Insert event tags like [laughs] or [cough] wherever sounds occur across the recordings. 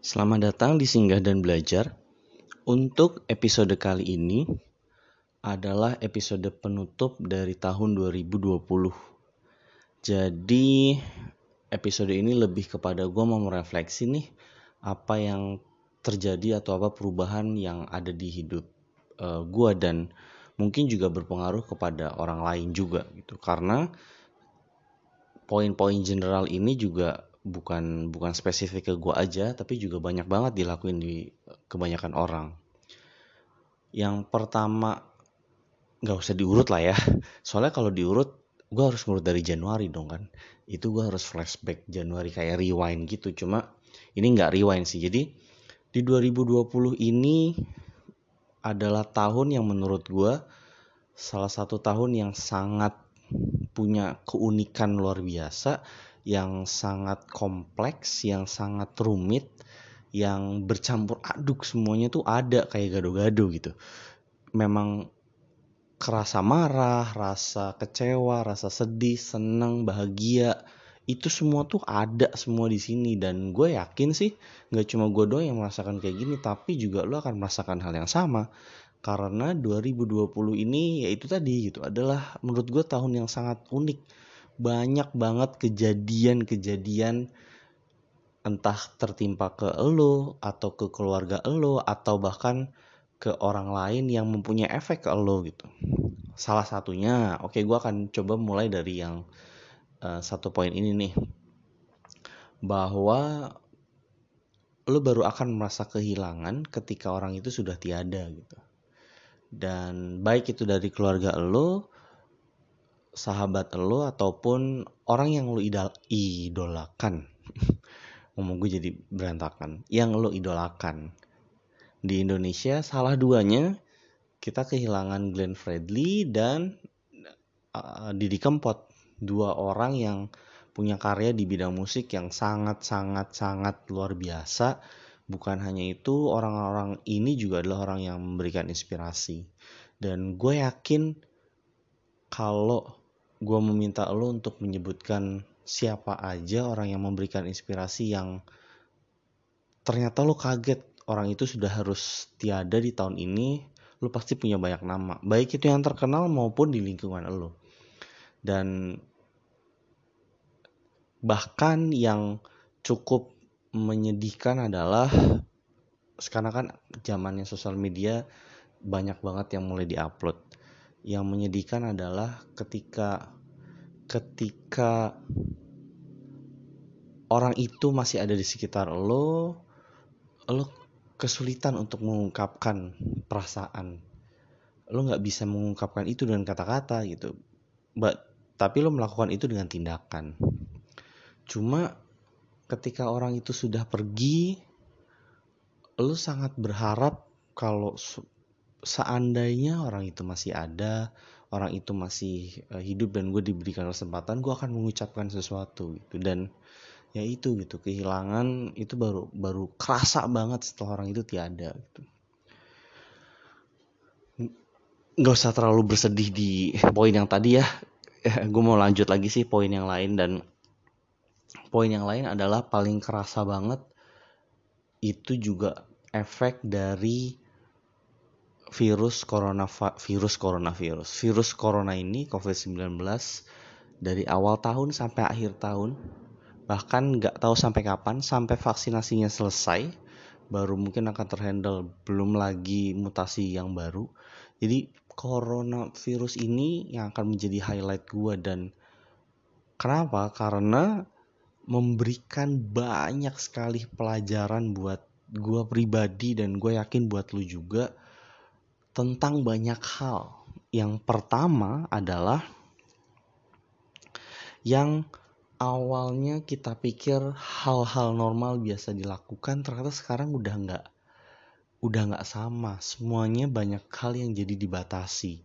Selamat datang di Singgah dan Belajar. Untuk episode kali ini adalah episode penutup dari tahun 2020. Jadi episode ini lebih kepada gue mau merefleksi nih apa yang terjadi atau apa perubahan yang ada di hidup uh, eh, gue dan mungkin juga berpengaruh kepada orang lain juga gitu karena poin-poin general ini juga bukan bukan spesifik ke gue aja tapi juga banyak banget dilakuin di kebanyakan orang. Yang pertama nggak usah diurut lah ya. [laughs] Soalnya kalau diurut gue harus ngurut dari Januari dong kan. Itu gue harus flashback Januari kayak rewind gitu. Cuma ini nggak rewind sih. Jadi di 2020 ini adalah tahun yang menurut gue salah satu tahun yang sangat punya keunikan luar biasa yang sangat kompleks, yang sangat rumit, yang bercampur aduk semuanya tuh ada kayak gado-gado gitu. Memang kerasa marah, rasa kecewa, rasa sedih, senang, bahagia, itu semua tuh ada semua di sini. Dan gue yakin sih nggak cuma gue doang yang merasakan kayak gini tapi juga lo akan merasakan hal yang sama. Karena 2020 ini yaitu tadi gitu adalah menurut gue tahun yang sangat unik banyak banget kejadian-kejadian entah tertimpa ke lo atau ke keluarga lo atau bahkan ke orang lain yang mempunyai efek ke lo gitu. Salah satunya, oke okay, gue akan coba mulai dari yang uh, satu poin ini nih, bahwa lo baru akan merasa kehilangan ketika orang itu sudah tiada gitu. Dan baik itu dari keluarga lo, sahabat lo ataupun orang yang lo idol idolakan. [laughs] Ngomong gue jadi berantakan. Yang lo idolakan. Di Indonesia salah duanya kita kehilangan Glenn Fredly dan uh, Didi Kempot. Dua orang yang punya karya di bidang musik yang sangat sangat sangat luar biasa. Bukan hanya itu orang-orang ini juga adalah orang yang memberikan inspirasi. Dan gue yakin kalau gue meminta lo untuk menyebutkan siapa aja orang yang memberikan inspirasi yang ternyata lo kaget. Orang itu sudah harus tiada di tahun ini lo pasti punya banyak nama. Baik itu yang terkenal maupun di lingkungan lo dan bahkan yang cukup menyedihkan adalah sekarang kan zamannya sosial media banyak banget yang mulai diupload yang menyedihkan adalah ketika ketika orang itu masih ada di sekitar lo lo kesulitan untuk mengungkapkan perasaan. Lo nggak bisa mengungkapkan itu dengan kata-kata gitu. But tapi lo melakukan itu dengan tindakan. Cuma ketika orang itu sudah pergi lo sangat berharap kalau seandainya orang itu masih ada orang itu masih uh, hidup dan gue diberikan kesempatan gue akan mengucapkan sesuatu gitu. Dan ya itu gitu kehilangan itu baru baru kerasa banget setelah orang itu tiada gitu. Nggak usah terlalu bersedih di poin yang tadi ya. Gue mau lanjut lagi sih poin yang lain dan poin yang lain adalah paling kerasa banget itu juga efek dari virus corona virus coronavirus. Virus corona ini COVID-19 dari awal tahun sampai akhir tahun bahkan nggak tahu sampai kapan sampai vaksinasinya selesai baru mungkin akan terhandle belum lagi mutasi yang baru jadi coronavirus ini yang akan menjadi highlight gue dan kenapa karena memberikan banyak sekali pelajaran buat gue pribadi dan gue yakin buat lu juga tentang banyak hal. Yang pertama adalah yang awalnya kita pikir hal-hal normal biasa dilakukan ternyata sekarang udah nggak udah nggak sama. Semuanya banyak hal yang jadi dibatasi.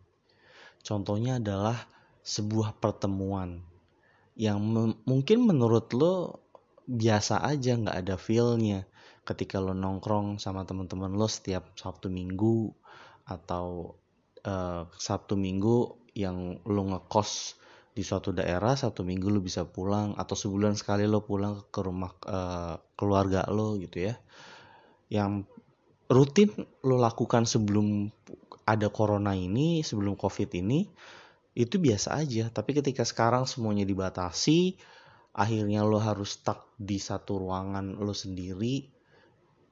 Contohnya adalah sebuah pertemuan yang mungkin menurut lo biasa aja nggak ada feelnya. Ketika lo nongkrong sama teman-teman lo setiap sabtu minggu atau uh, Sabtu Minggu yang lo ngekos di suatu daerah satu minggu lu bisa pulang atau sebulan sekali lo pulang ke rumah uh, keluarga lo gitu ya. Yang rutin lo lakukan sebelum ada corona ini sebelum covid ini itu biasa aja. Tapi ketika sekarang semuanya dibatasi akhirnya lo harus stuck di satu ruangan lo sendiri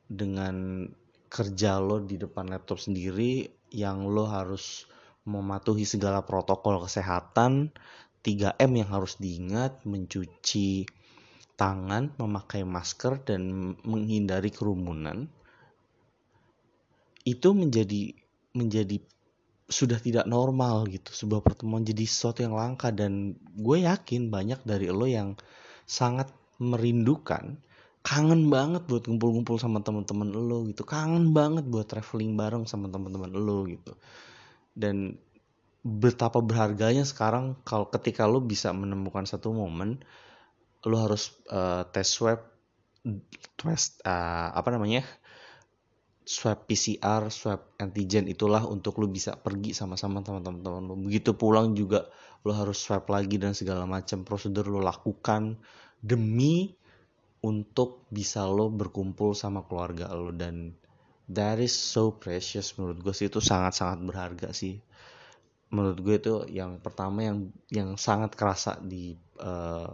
dengan kerja lo di depan laptop sendiri yang lo harus mematuhi segala protokol kesehatan 3M yang harus diingat, mencuci tangan, memakai masker dan menghindari kerumunan itu menjadi menjadi sudah tidak normal gitu sebuah pertemuan jadi sesuatu yang langka. Dan gue yakin banyak dari lo yang sangat merindukan kangen banget buat ngumpul-ngumpul sama teman-teman lo gitu kangen banget buat traveling bareng sama teman-teman lo gitu dan betapa berharganya sekarang kalau ketika lo bisa menemukan satu momen lo harus uh, tes swab tes uh, apa namanya swab PCR, swab antigen itulah untuk lo bisa pergi sama-sama teman-teman lo. Begitu pulang juga lo harus swab lagi dan segala macam prosedur lo lakukan demi untuk bisa lo berkumpul sama keluarga lo. Dan that is so precious menurut gue sih. Itu sangat-sangat berharga sih. Menurut gue itu yang pertama yang yang sangat kerasa di uh,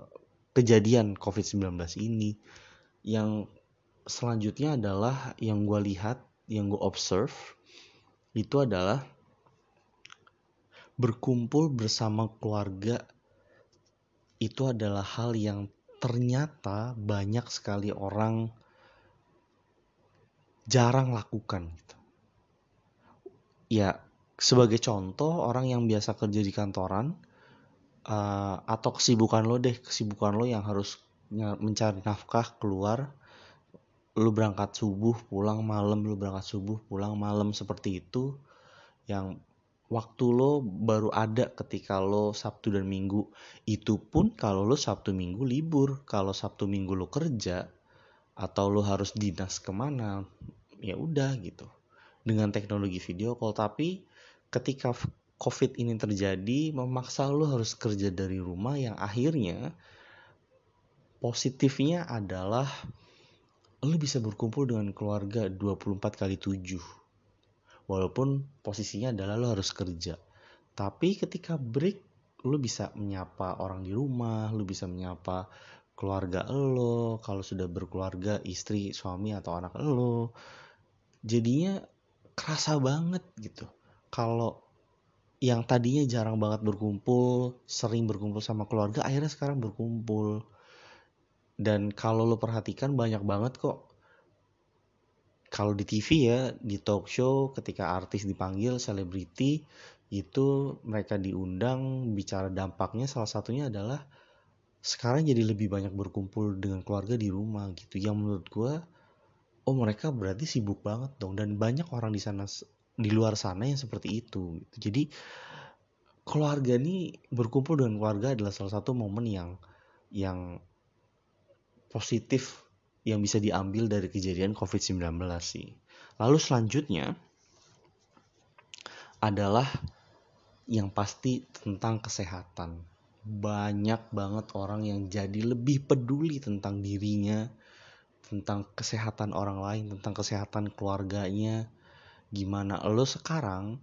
kejadian COVID-19 ini. Yang selanjutnya adalah yang gue lihat, yang gue observe itu adalah berkumpul bersama keluarga itu adalah hal yang ternyata banyak sekali orang jarang lakukan gitu. Ya, sebagai contoh orang yang biasa kerja di kantoran uh, atau kesibukan lo deh kesibukan lo yang harus mencari nafkah keluar lu berangkat subuh pulang malam lu berangkat subuh pulang malam seperti itu yang waktu lo baru ada ketika lo Sabtu dan Minggu. Itu pun kalau lo Sabtu Minggu libur. Kalau Sabtu Minggu lo kerja atau lo harus dinas ke mana ya udah gitu. Dengan teknologi video call. Tapi ketika COVID ini terjadi memaksa lo harus kerja dari rumah yang akhirnya positifnya adalah lo bisa berkumpul dengan keluarga 24 kali 7 walaupun posisinya adalah lo harus kerja tapi ketika break lo bisa menyapa orang di rumah lo bisa menyapa keluarga lo kalau sudah berkeluarga istri suami atau anak lo jadinya kerasa banget gitu kalau yang tadinya jarang banget berkumpul, sering berkumpul sama keluarga, akhirnya sekarang berkumpul. Dan kalau lo perhatikan banyak banget kok. Kalau di TV ya, di talk show ketika artis dipanggil selebriti itu mereka diundang bicara dampaknya salah satunya adalah sekarang jadi lebih banyak berkumpul dengan keluarga di rumah gitu. Yang menurut gue, oh mereka berarti sibuk banget dong dan banyak orang di sana di luar sana yang seperti itu gitu. jadi keluarga ini berkumpul dengan keluarga adalah salah satu momen yang yang positif yang bisa diambil dari kejadian COVID-19 sih. Lalu selanjutnya adalah yang pasti tentang kesehatan. Banyak banget orang yang jadi lebih peduli tentang dirinya, tentang kesehatan orang lain, tentang kesehatan keluarganya, gimana lo sekarang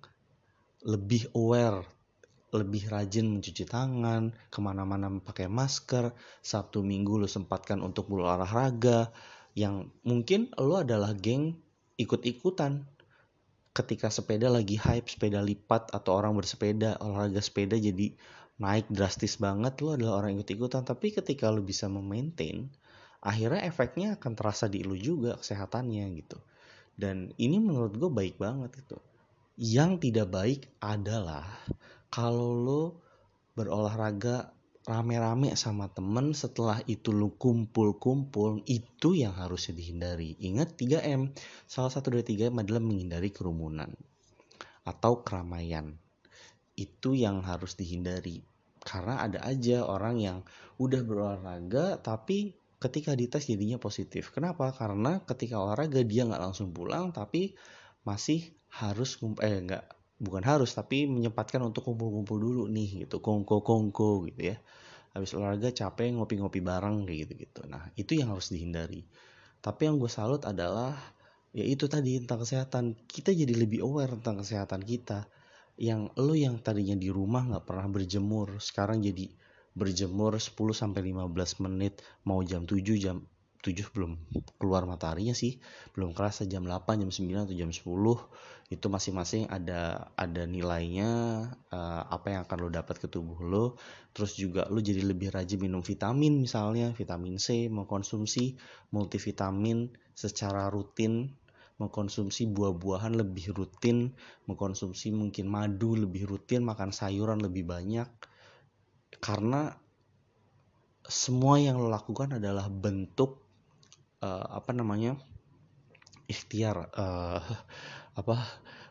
lebih aware lebih rajin mencuci tangan, ke mana-mana pakai masker, Sabtu Minggu lo sempatkan untuk berolahraga, yang mungkin lo adalah geng ikut-ikutan. Ketika sepeda lagi hype, sepeda lipat atau orang bersepeda, olahraga sepeda jadi naik drastis banget, lo adalah orang ikut-ikutan. Tapi ketika lo bisa memaintain, akhirnya efeknya akan terasa di lo juga kesehatannya gitu dan ini menurut gue baik banget itu yang tidak baik adalah kalau lo berolahraga rame-rame sama temen setelah itu lo kumpul-kumpul itu yang harusnya dihindari ingat 3M salah satu dari 3M adalah menghindari kerumunan atau keramaian itu yang harus dihindari karena ada aja orang yang udah berolahraga tapi ketika dites jadinya positif. Kenapa? Karena ketika olahraga dia nggak langsung pulang, tapi masih harus eh nggak bukan harus tapi menyempatkan untuk kumpul-kumpul dulu nih gitu. Kongko-kongko gitu ya. Habis olahraga capek ngopi-ngopi bareng kayak gitu-gitu. Nah itu yang harus dihindari. Tapi yang gue salut adalah ya itu tadi tentang kesehatan. Kita jadi lebih aware tentang kesehatan kita. Yang lo yang tadinya di rumah nggak pernah berjemur sekarang jadi berjemur 10 sampai 15 menit mau jam 7 jam 7 belum keluar mataharinya sih. Belum kerasa jam 8 jam 9 atau jam 10 itu masing-masing ada ada nilainya uh, apa yang akan lo dapat ke tubuh lo. Terus juga lo jadi lebih rajin minum vitamin misalnya vitamin C mengkonsumsi multivitamin secara rutin mengkonsumsi buah-buahan lebih rutin mengkonsumsi mungkin madu lebih rutin makan sayuran lebih banyak. Karena semua yang lo lakukan adalah bentuk uh, apa namanya ikhtiar uh, apa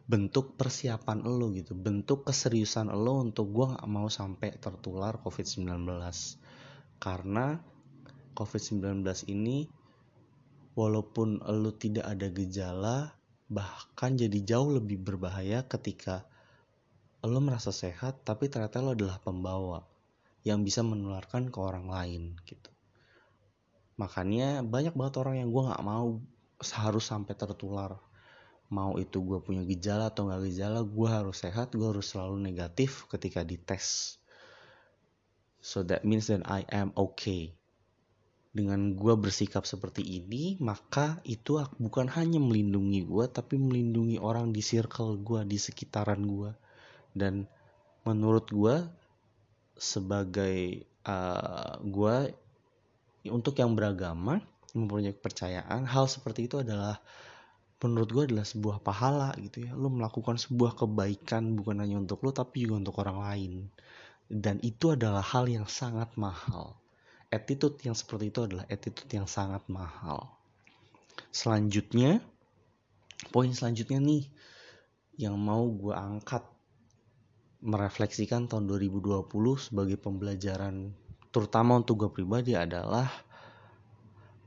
bentuk persiapan lo gitu bentuk keseriusan lo untuk gue nggak mau sampai tertular covid-19 karena covid-19 ini walaupun lo tidak ada gejala bahkan jadi jauh lebih berbahaya ketika lo merasa sehat tapi ternyata lo adalah pembawa yang bisa menularkan ke orang lain gitu makanya banyak banget orang yang gue nggak mau harus sampai tertular. Mau itu gue punya gejala atau nggak gejala gue harus sehat gue harus selalu negatif ketika dites. So that means that I am okay. Dengan gue bersikap seperti ini maka itu bukan hanya melindungi gue tapi melindungi orang di circle gue di sekitaran gue dan menurut gue sebagai uh, gue untuk yang beragama mempunyai kepercayaan hal seperti itu adalah menurut gue adalah sebuah pahala gitu ya. Lo melakukan sebuah kebaikan bukan hanya untuk lo tapi juga untuk orang lain. Dan itu adalah hal yang sangat mahal. Attitude yang seperti itu adalah attitude yang sangat mahal. Selanjutnya poin selanjutnya nih yang mau gue angkat merefleksikan tahun 2020 sebagai pembelajaran terutama untuk gue pribadi adalah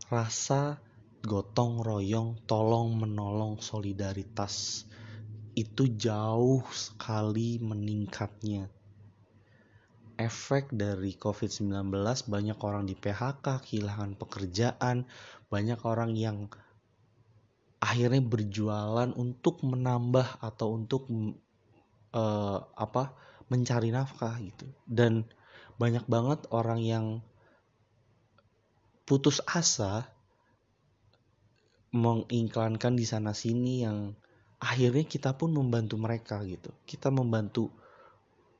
rasa gotong royong, tolong menolong solidaritas itu jauh sekali meningkatnya. Efek dari COVID-19 banyak orang di PHK, kehilangan pekerjaan, banyak orang yang akhirnya berjualan untuk menambah atau untuk uh, apa mencari nafkah gitu. Dan banyak banget orang yang putus asa mengiklankan di sana sini yang akhirnya kita pun membantu mereka gitu. Kita membantu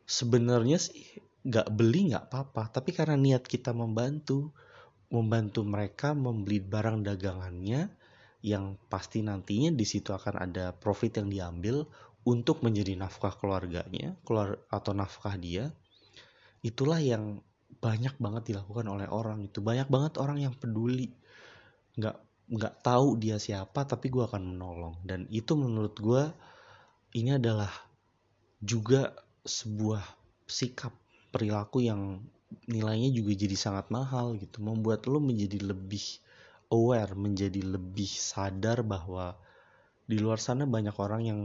sebenarnya sih nggak beli nggak apa-apa tapi karena niat kita membantu membantu mereka membeli barang dagangannya yang pasti nantinya di situ akan ada profit yang diambil untuk menjadi nafkah keluarganya keluar atau nafkah dia itulah yang banyak banget dilakukan oleh orang itu. Banyak banget orang yang peduli. Nggak nggak tahu dia siapa tapi gue akan menolong. Dan itu menurut gue ini adalah juga sebuah sikap perilaku yang nilainya juga jadi sangat mahal gitu. Membuat lo menjadi lebih aware menjadi lebih sadar bahwa di luar sana banyak orang yang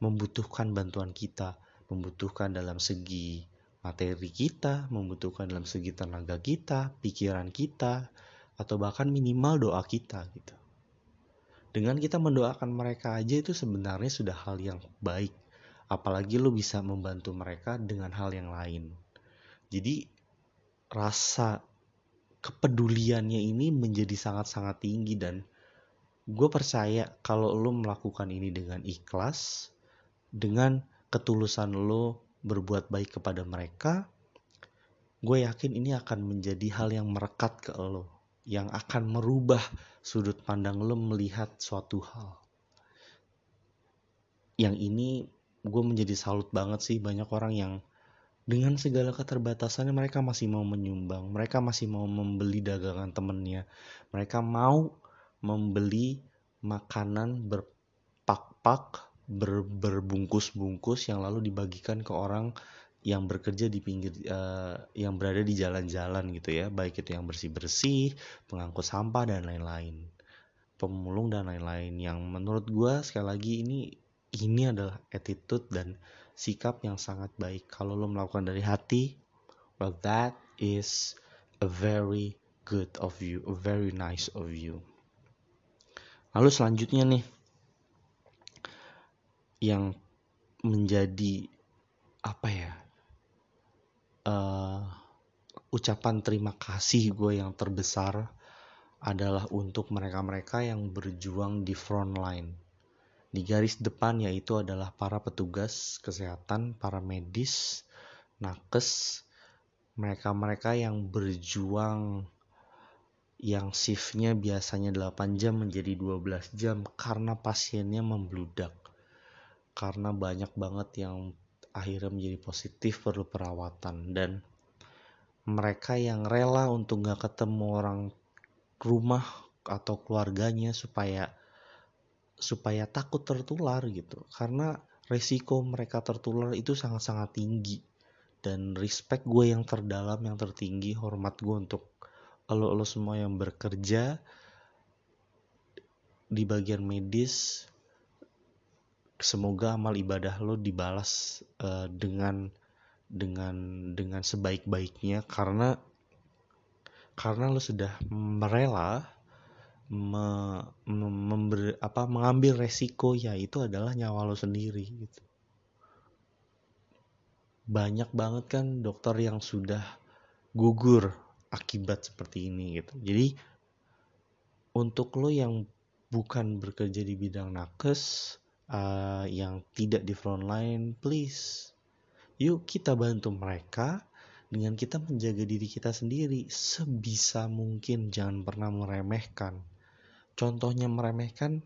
membutuhkan bantuan kita membutuhkan dalam segi materi kita, membutuhkan dalam segi tenaga kita, pikiran kita, atau bahkan minimal doa kita gitu. Dengan kita mendoakan mereka aja itu sebenarnya sudah hal yang baik. Apalagi lo bisa membantu mereka dengan hal yang lain. Jadi rasa kepeduliannya ini menjadi sangat-sangat tinggi dan gue percaya kalau lo melakukan ini dengan ikhlas, dengan ketulusan lo berbuat baik kepada mereka, gue yakin ini akan menjadi hal yang merekat ke lo, yang akan merubah sudut pandang lo melihat suatu hal. Yang ini gue menjadi salut banget sih banyak orang yang dengan segala keterbatasannya mereka masih mau menyumbang, mereka masih mau membeli dagangan temennya, mereka mau membeli makanan berpak-pak ber, berbungkus-bungkus yang lalu dibagikan ke orang yang bekerja di pinggir uh, yang berada di jalan-jalan gitu ya. Baik itu yang bersih-bersih pengangkut sampah dan lain-lain. Pemulung dan lain-lain. Yang menurut gue sekali lagi ini ini adalah attitude dan sikap yang sangat baik. Kalau lo melakukan dari hati well that is a very good of you a very nice of you. Lalu selanjutnya nih yang menjadi apa ya uh, ucapan terima kasih gue yang terbesar adalah untuk mereka-mereka yang berjuang di front line. Di garis depan yaitu adalah para petugas kesehatan, para medis, nakes, mereka-mereka yang berjuang yang shiftnya biasanya 8 jam menjadi 12 jam karena pasiennya membludak. Karena banyak banget yang akhirnya menjadi positif perlu perawatan. Dan mereka yang rela untuk gak ketemu orang rumah atau keluarganya supaya supaya takut tertular gitu. Karena resiko mereka tertular itu sangat-sangat tinggi. Dan respect gue yang terdalam yang tertinggi hormat gue untuk lo lo semua yang bekerja di bagian medis semoga amal ibadah lo dibalas uh, dengan dengan dengan sebaik-baiknya karena karena lo sudah merela me, me, memberi, apa mengambil resiko ya itu adalah nyawa lo sendiri gitu. Banyak banget kan dokter yang sudah gugur akibat seperti ini gitu. Jadi untuk lo yang bukan bekerja di bidang nakes, uh, yang tidak di front line, please, yuk kita bantu mereka dengan kita menjaga diri kita sendiri. Sebisa mungkin jangan pernah meremehkan. Contohnya meremehkan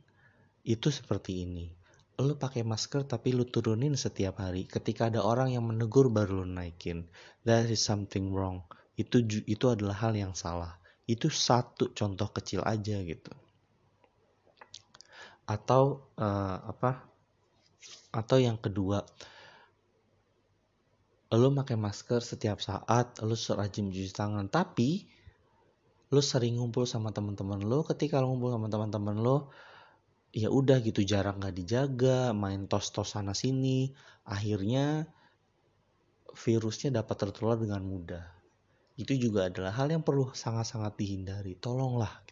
itu seperti ini. Lu pakai masker tapi lu turunin setiap hari. Ketika ada orang yang menegur baru lu naikin. That is something wrong. Itu itu adalah hal yang salah. Itu satu contoh kecil aja gitu atau uh, apa atau yang kedua lo pakai masker setiap saat, lo rajin cuci tangan, tapi lo sering ngumpul sama teman-teman lo, ketika lo ngumpul sama teman-teman lo, ya udah gitu jarang nggak dijaga, main tos-tos sana sini, akhirnya virusnya dapat tertular dengan mudah. Itu juga adalah hal yang perlu sangat-sangat dihindari. Tolonglah.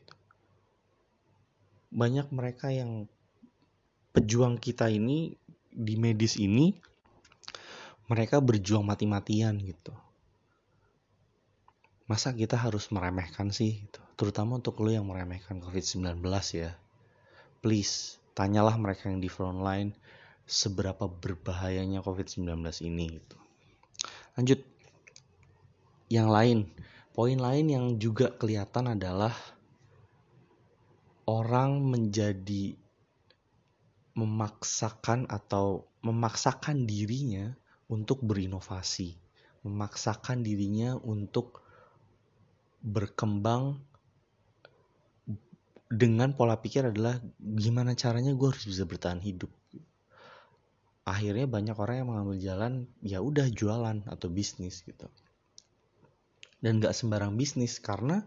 Banyak mereka yang pejuang kita ini di medis ini mereka berjuang mati-matian gitu. Masa kita harus meremehkan sih gitu. terutama untuk lo yang meremehkan COVID-19 ya. Please tanyalah mereka yang di front line seberapa berbahayanya COVID-19 ini gitu. Lanjut. Yang lain. Poin lain yang juga kelihatan adalah orang menjadi memaksakan atau memaksakan dirinya untuk berinovasi, memaksakan dirinya untuk berkembang dengan pola pikir adalah gimana caranya gue harus bisa bertahan hidup. Akhirnya banyak orang yang mengambil jalan ya udah jualan atau bisnis gitu. Dan gak sembarang bisnis karena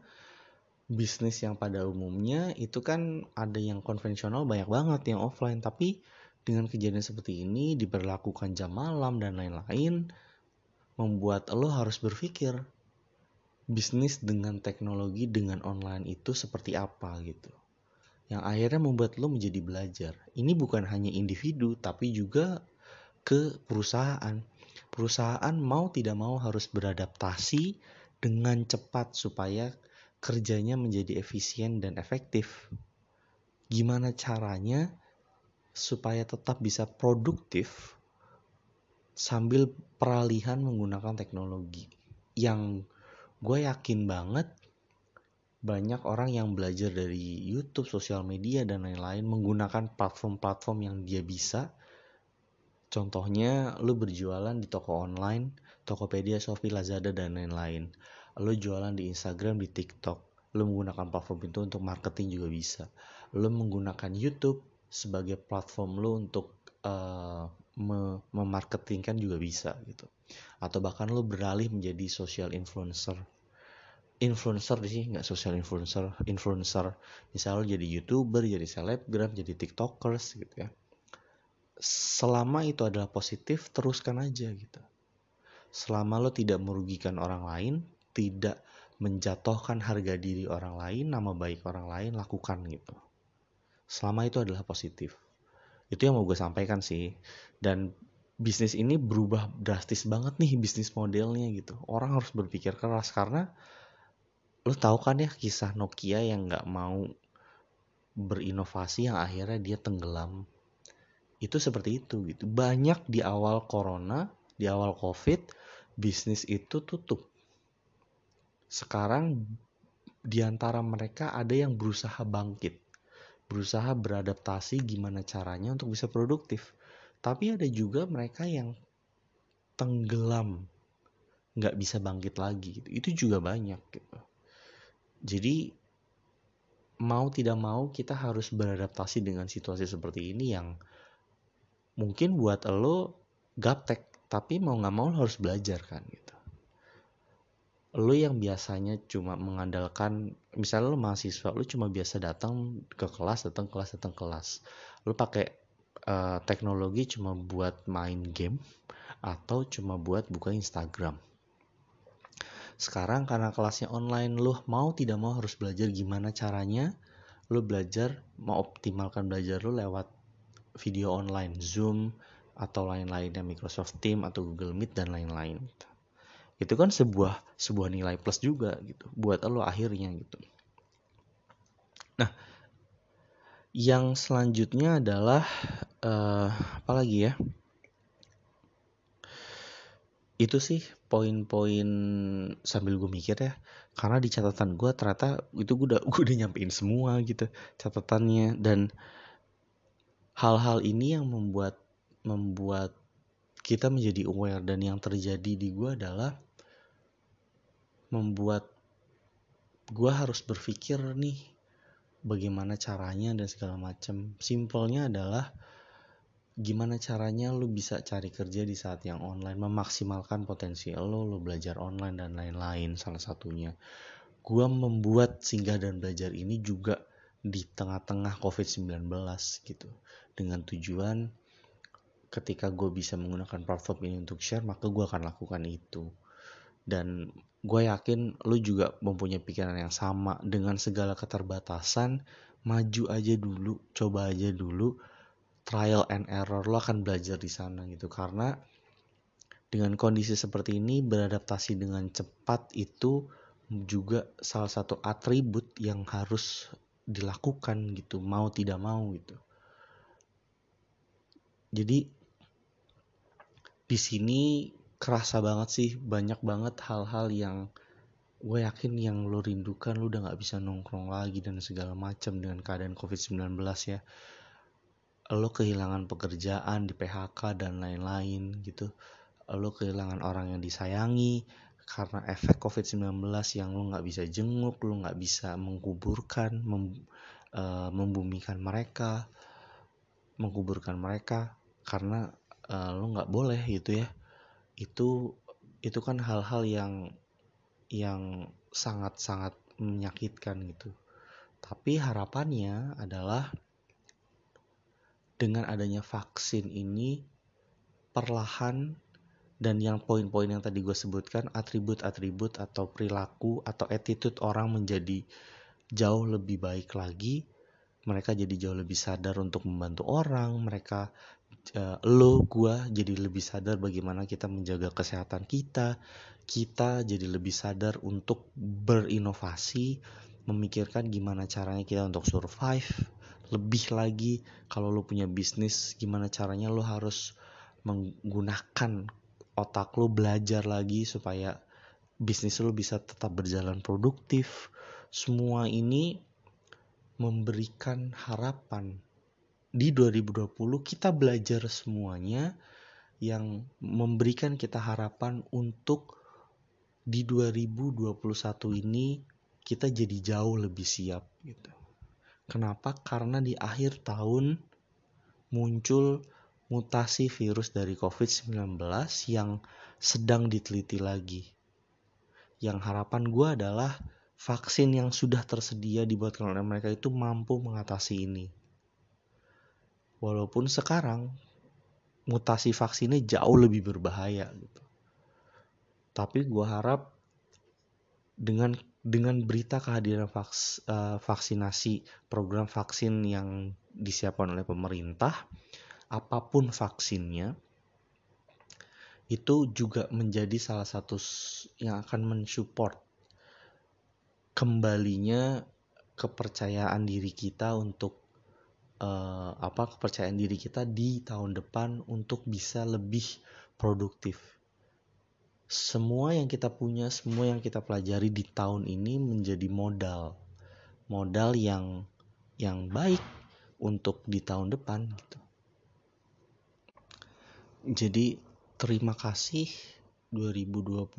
bisnis yang pada umumnya itu kan ada yang konvensional banyak banget yang offline. Tapi dengan kejadian seperti ini diberlakukan jam malam dan lain-lain membuat lo harus berpikir bisnis dengan teknologi dengan online itu seperti apa gitu. Yang akhirnya membuat lo menjadi belajar. Ini bukan hanya individu tapi juga ke perusahaan. Perusahaan mau tidak mau harus beradaptasi dengan cepat supaya kerjanya menjadi efisien dan efektif gimana caranya supaya tetap bisa produktif sambil peralihan menggunakan teknologi yang gue yakin banget banyak orang yang belajar dari YouTube, sosial media dan lain-lain menggunakan platform-platform yang dia bisa. Contohnya, lu berjualan di toko online, Tokopedia, Shopee, Lazada dan lain-lain. Lu jualan di Instagram, di TikTok. Lu menggunakan platform itu untuk marketing juga bisa. Lu menggunakan YouTube, sebagai platform lo untuk uh, memarketingkan juga bisa gitu atau bahkan lo beralih menjadi social influencer influencer sih nggak social influencer influencer misalnya lo jadi youtuber jadi selebgram jadi tiktokers gitu ya selama itu adalah positif teruskan aja gitu selama lo tidak merugikan orang lain tidak menjatuhkan harga diri orang lain nama baik orang lain lakukan gitu. Selama itu adalah positif. Itu yang mau gue sampaikan sih. Dan bisnis ini berubah drastis banget nih bisnis modelnya gitu. Orang harus berpikir keras karena lo tahu kan ya kisah Nokia yang nggak mau berinovasi yang akhirnya dia tenggelam. Itu seperti itu gitu. Banyak di awal corona di awal covid bisnis itu tutup. Sekarang di antara mereka ada yang berusaha bangkit. Berusaha beradaptasi gimana caranya untuk bisa produktif. Tapi ada juga mereka yang tenggelam. Nggak bisa bangkit lagi gitu. itu juga banyak gitu. Jadi mau tidak mau kita harus beradaptasi dengan situasi seperti ini yang mungkin buat lo gaptek tapi mau nggak mau lo harus belajar kan gitu. Lo yang biasanya cuma mengandalkan misalnya lo mahasiswa lo cuma biasa datang ke kelas datang kelas datang kelas. Lo pakai uh, teknologi cuma buat main game atau cuma buat buka Instagram. Sekarang karena kelasnya online lo mau tidak mau harus belajar gimana caranya lo belajar mau optimalkan belajar lo lewat video online, Zoom atau lain-lainnya Microsoft Teams atau Google Meet dan lain-lain. Itu kan sebuah sebuah nilai plus juga gitu buat lo akhirnya gitu. Nah, yang selanjutnya adalah uh, apa lagi ya? Itu sih poin-poin sambil gue mikir ya karena di catatan gue ternyata itu gue udah [laughs] gue udah nyampein semua gitu catatannya dan hal-hal ini yang membuat membuat kita menjadi aware. Dan yang terjadi di gue adalah membuat gue harus berpikir nih bagaimana caranya dan segala macam simpelnya adalah gimana caranya lu bisa cari kerja di saat yang online memaksimalkan potensi lo lo belajar online dan lain-lain salah satunya. Gue membuat singgah dan belajar ini juga di tengah-tengah COVID-19 gitu. Dengan tujuan ketika gue bisa menggunakan platform ini untuk share maka gue akan lakukan itu. Dan gue yakin lo juga mempunyai pikiran yang sama. Dengan segala keterbatasan maju aja dulu coba aja dulu. Trial and error lo akan belajar di sana gitu. Karena dengan kondisi seperti ini beradaptasi dengan cepat itu juga salah satu atribut yang harus dilakukan gitu mau tidak mau gitu. Jadi di sini kerasa banget sih banyak banget hal-hal yang gue yakin yang lo rindukan lo udah nggak bisa nongkrong lagi dan segala macam dengan keadaan covid-19 ya. Lo kehilangan pekerjaan di PHK dan lain-lain gitu. Lo kehilangan orang yang disayangi karena efek COVID-19 yang lo nggak bisa jenguk, lo nggak bisa mengkuburkan, mem, uh, membumikan mereka, mengkuburkan mereka, karena uh, lo nggak boleh gitu ya. Itu itu kan hal-hal yang yang sangat-sangat menyakitkan gitu. Tapi harapannya adalah dengan adanya vaksin ini perlahan dan yang poin-poin yang tadi gue sebutkan atribut-atribut atau perilaku atau attitude orang menjadi jauh lebih baik lagi mereka jadi jauh lebih sadar untuk membantu orang mereka uh, lo gue jadi lebih sadar bagaimana kita menjaga kesehatan kita. Kita jadi lebih sadar untuk berinovasi memikirkan gimana caranya kita untuk survive. Lebih lagi kalau lo punya bisnis gimana caranya lo harus menggunakan otak lo belajar lagi supaya bisnis lo bisa tetap berjalan produktif. Semua ini memberikan harapan di 2020 kita belajar semuanya yang memberikan kita harapan untuk di 2021 ini kita jadi jauh lebih siap gitu. Kenapa? Karena di akhir tahun muncul mutasi virus dari COVID-19 yang sedang diteliti lagi. Yang harapan gue adalah vaksin yang sudah tersedia dibuatkan oleh mereka itu mampu mengatasi ini walaupun sekarang mutasi vaksinnya jauh lebih berbahaya gitu. Tapi gue harap dengan dengan berita kehadiran vaks, uh, vaksinasi program vaksin yang disiapkan oleh pemerintah, apa pun vaksinnya, itu juga menjadi salah satu yang akan mensupport kembalinya kepercayaan diri kita untuk uh, apa kepercayaan diri kita di tahun depan untuk bisa lebih produktif semua yang kita punya, semua yang kita pelajari di tahun ini menjadi modal. Modal yang yang baik untuk di tahun depan gitu. Jadi terima kasih 2020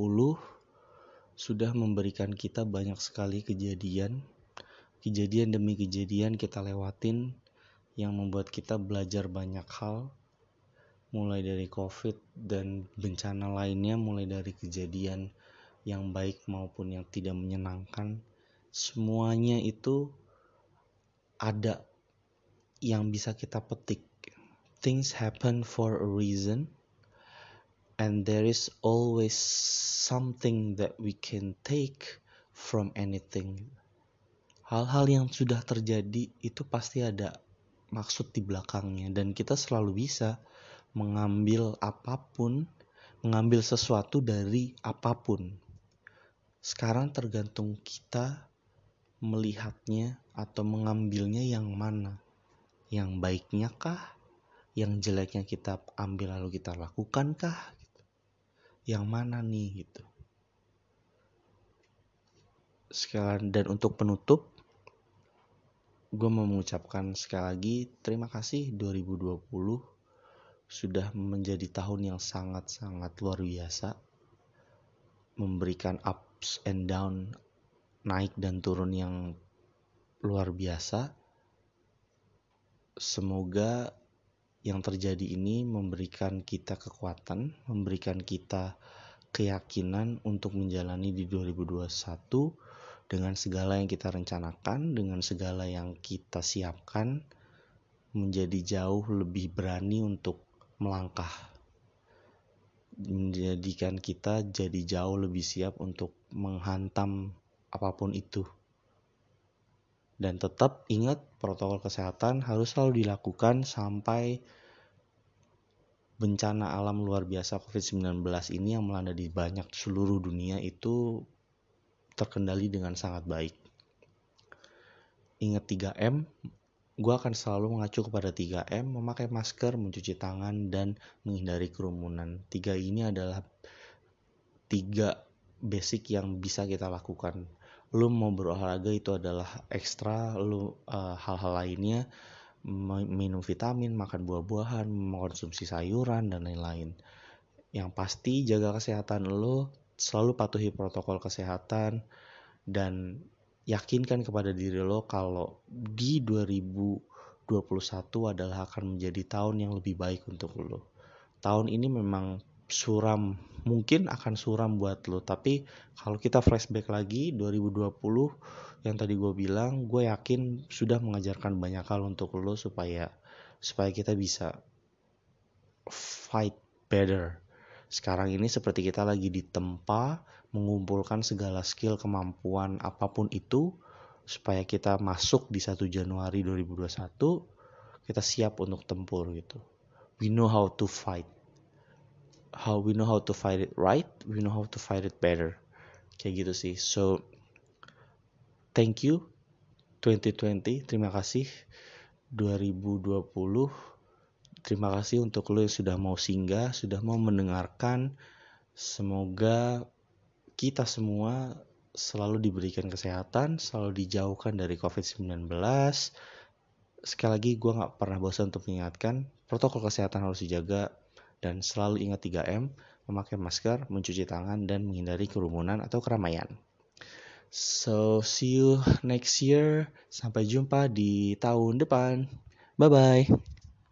sudah memberikan kita banyak sekali kejadian. Kejadian demi kejadian kita lewatin yang membuat kita belajar banyak hal mulai dari COVID dan bencana lainnya, mulai dari kejadian yang baik maupun yang tidak menyenangkan, semuanya itu ada yang bisa kita petik. Things happen for a reason, and there is always something that we can take from anything. Hal-hal yang sudah terjadi itu pasti ada maksud di belakangnya, dan kita selalu bisa mengambil apa pun, mengambil sesuatu dari apa pun. Sekarang tergantung kita melihatnya atau mengambilnya yang mana. Yang baiknya kah? Yang jeleknya kita ambil lalu kita lakukan kah? Gitu. Yang mana nih gitu. Sekarang dan untuk penutup gue mau mengucapkan sekali lagi terima kasih 2020 sudah menjadi tahun yang sangat-sangat luar biasa memberikan ups and down naik dan turun yang luar biasa. Semoga yang terjadi ini memberikan kita kekuatan memberikan kita keyakinan untuk menjalani di 2021 dengan segala yang kita rencanakan dengan segala yang kita siapkan menjadi jauh lebih berani untuk melangkah menjadikan kita jadi jauh lebih siap untuk menghantam apa pun itu. Dan tetap ingat protokol kesehatan harus selalu dilakukan sampai bencana alam luar biasa COVID-19 ini yang melanda di banyak seluruh dunia itu terkendali dengan sangat baik. Ingat 3M, gue akan selalu mengacu kepada 3M, memakai masker, mencuci tangan, dan menghindari kerumunan. Tiga ini adalah tiga basic yang bisa kita lakukan. Lu mau berolahraga itu adalah ekstra, lu uh, hal-hal lainnya, minum vitamin, makan buah-buahan, mengkonsumsi sayuran, dan lain-lain. Yang pasti jaga kesehatan lu, selalu patuhi protokol kesehatan, dan yakinkan kepada diri lo kalau di 2021 adalah akan menjadi tahun yang lebih baik untuk lo. Tahun ini memang suram, mungkin akan suram buat lo, tapi kalau kita flashback lagi 2020 yang tadi gue bilang, gue yakin sudah mengajarkan banyak hal untuk lo supaya supaya kita bisa fight better. Sekarang ini seperti kita lagi ditempa mengumpulkan segala skill kemampuan apa pun itu supaya kita masuk di 1 Januari 2021 kita siap untuk tempur gitu. We know how to fight. How we know how to fight it right, we know how to fight it better. Kayak gitu sih. So thank you 2020. Terima kasih 2020. Terima kasih untuk lo yang sudah mau singgah, sudah mau mendengarkan. Semoga kita semua selalu diberikan kesehatan, selalu dijauhkan dari COVID-19. Sekali lagi gue gak pernah bosan untuk mengingatkan, protokol kesehatan harus dijaga dan selalu ingat 3M, memakai masker, mencuci tangan, dan menghindari kerumunan atau keramaian. So, see you next year. Sampai jumpa di tahun depan. Bye-bye.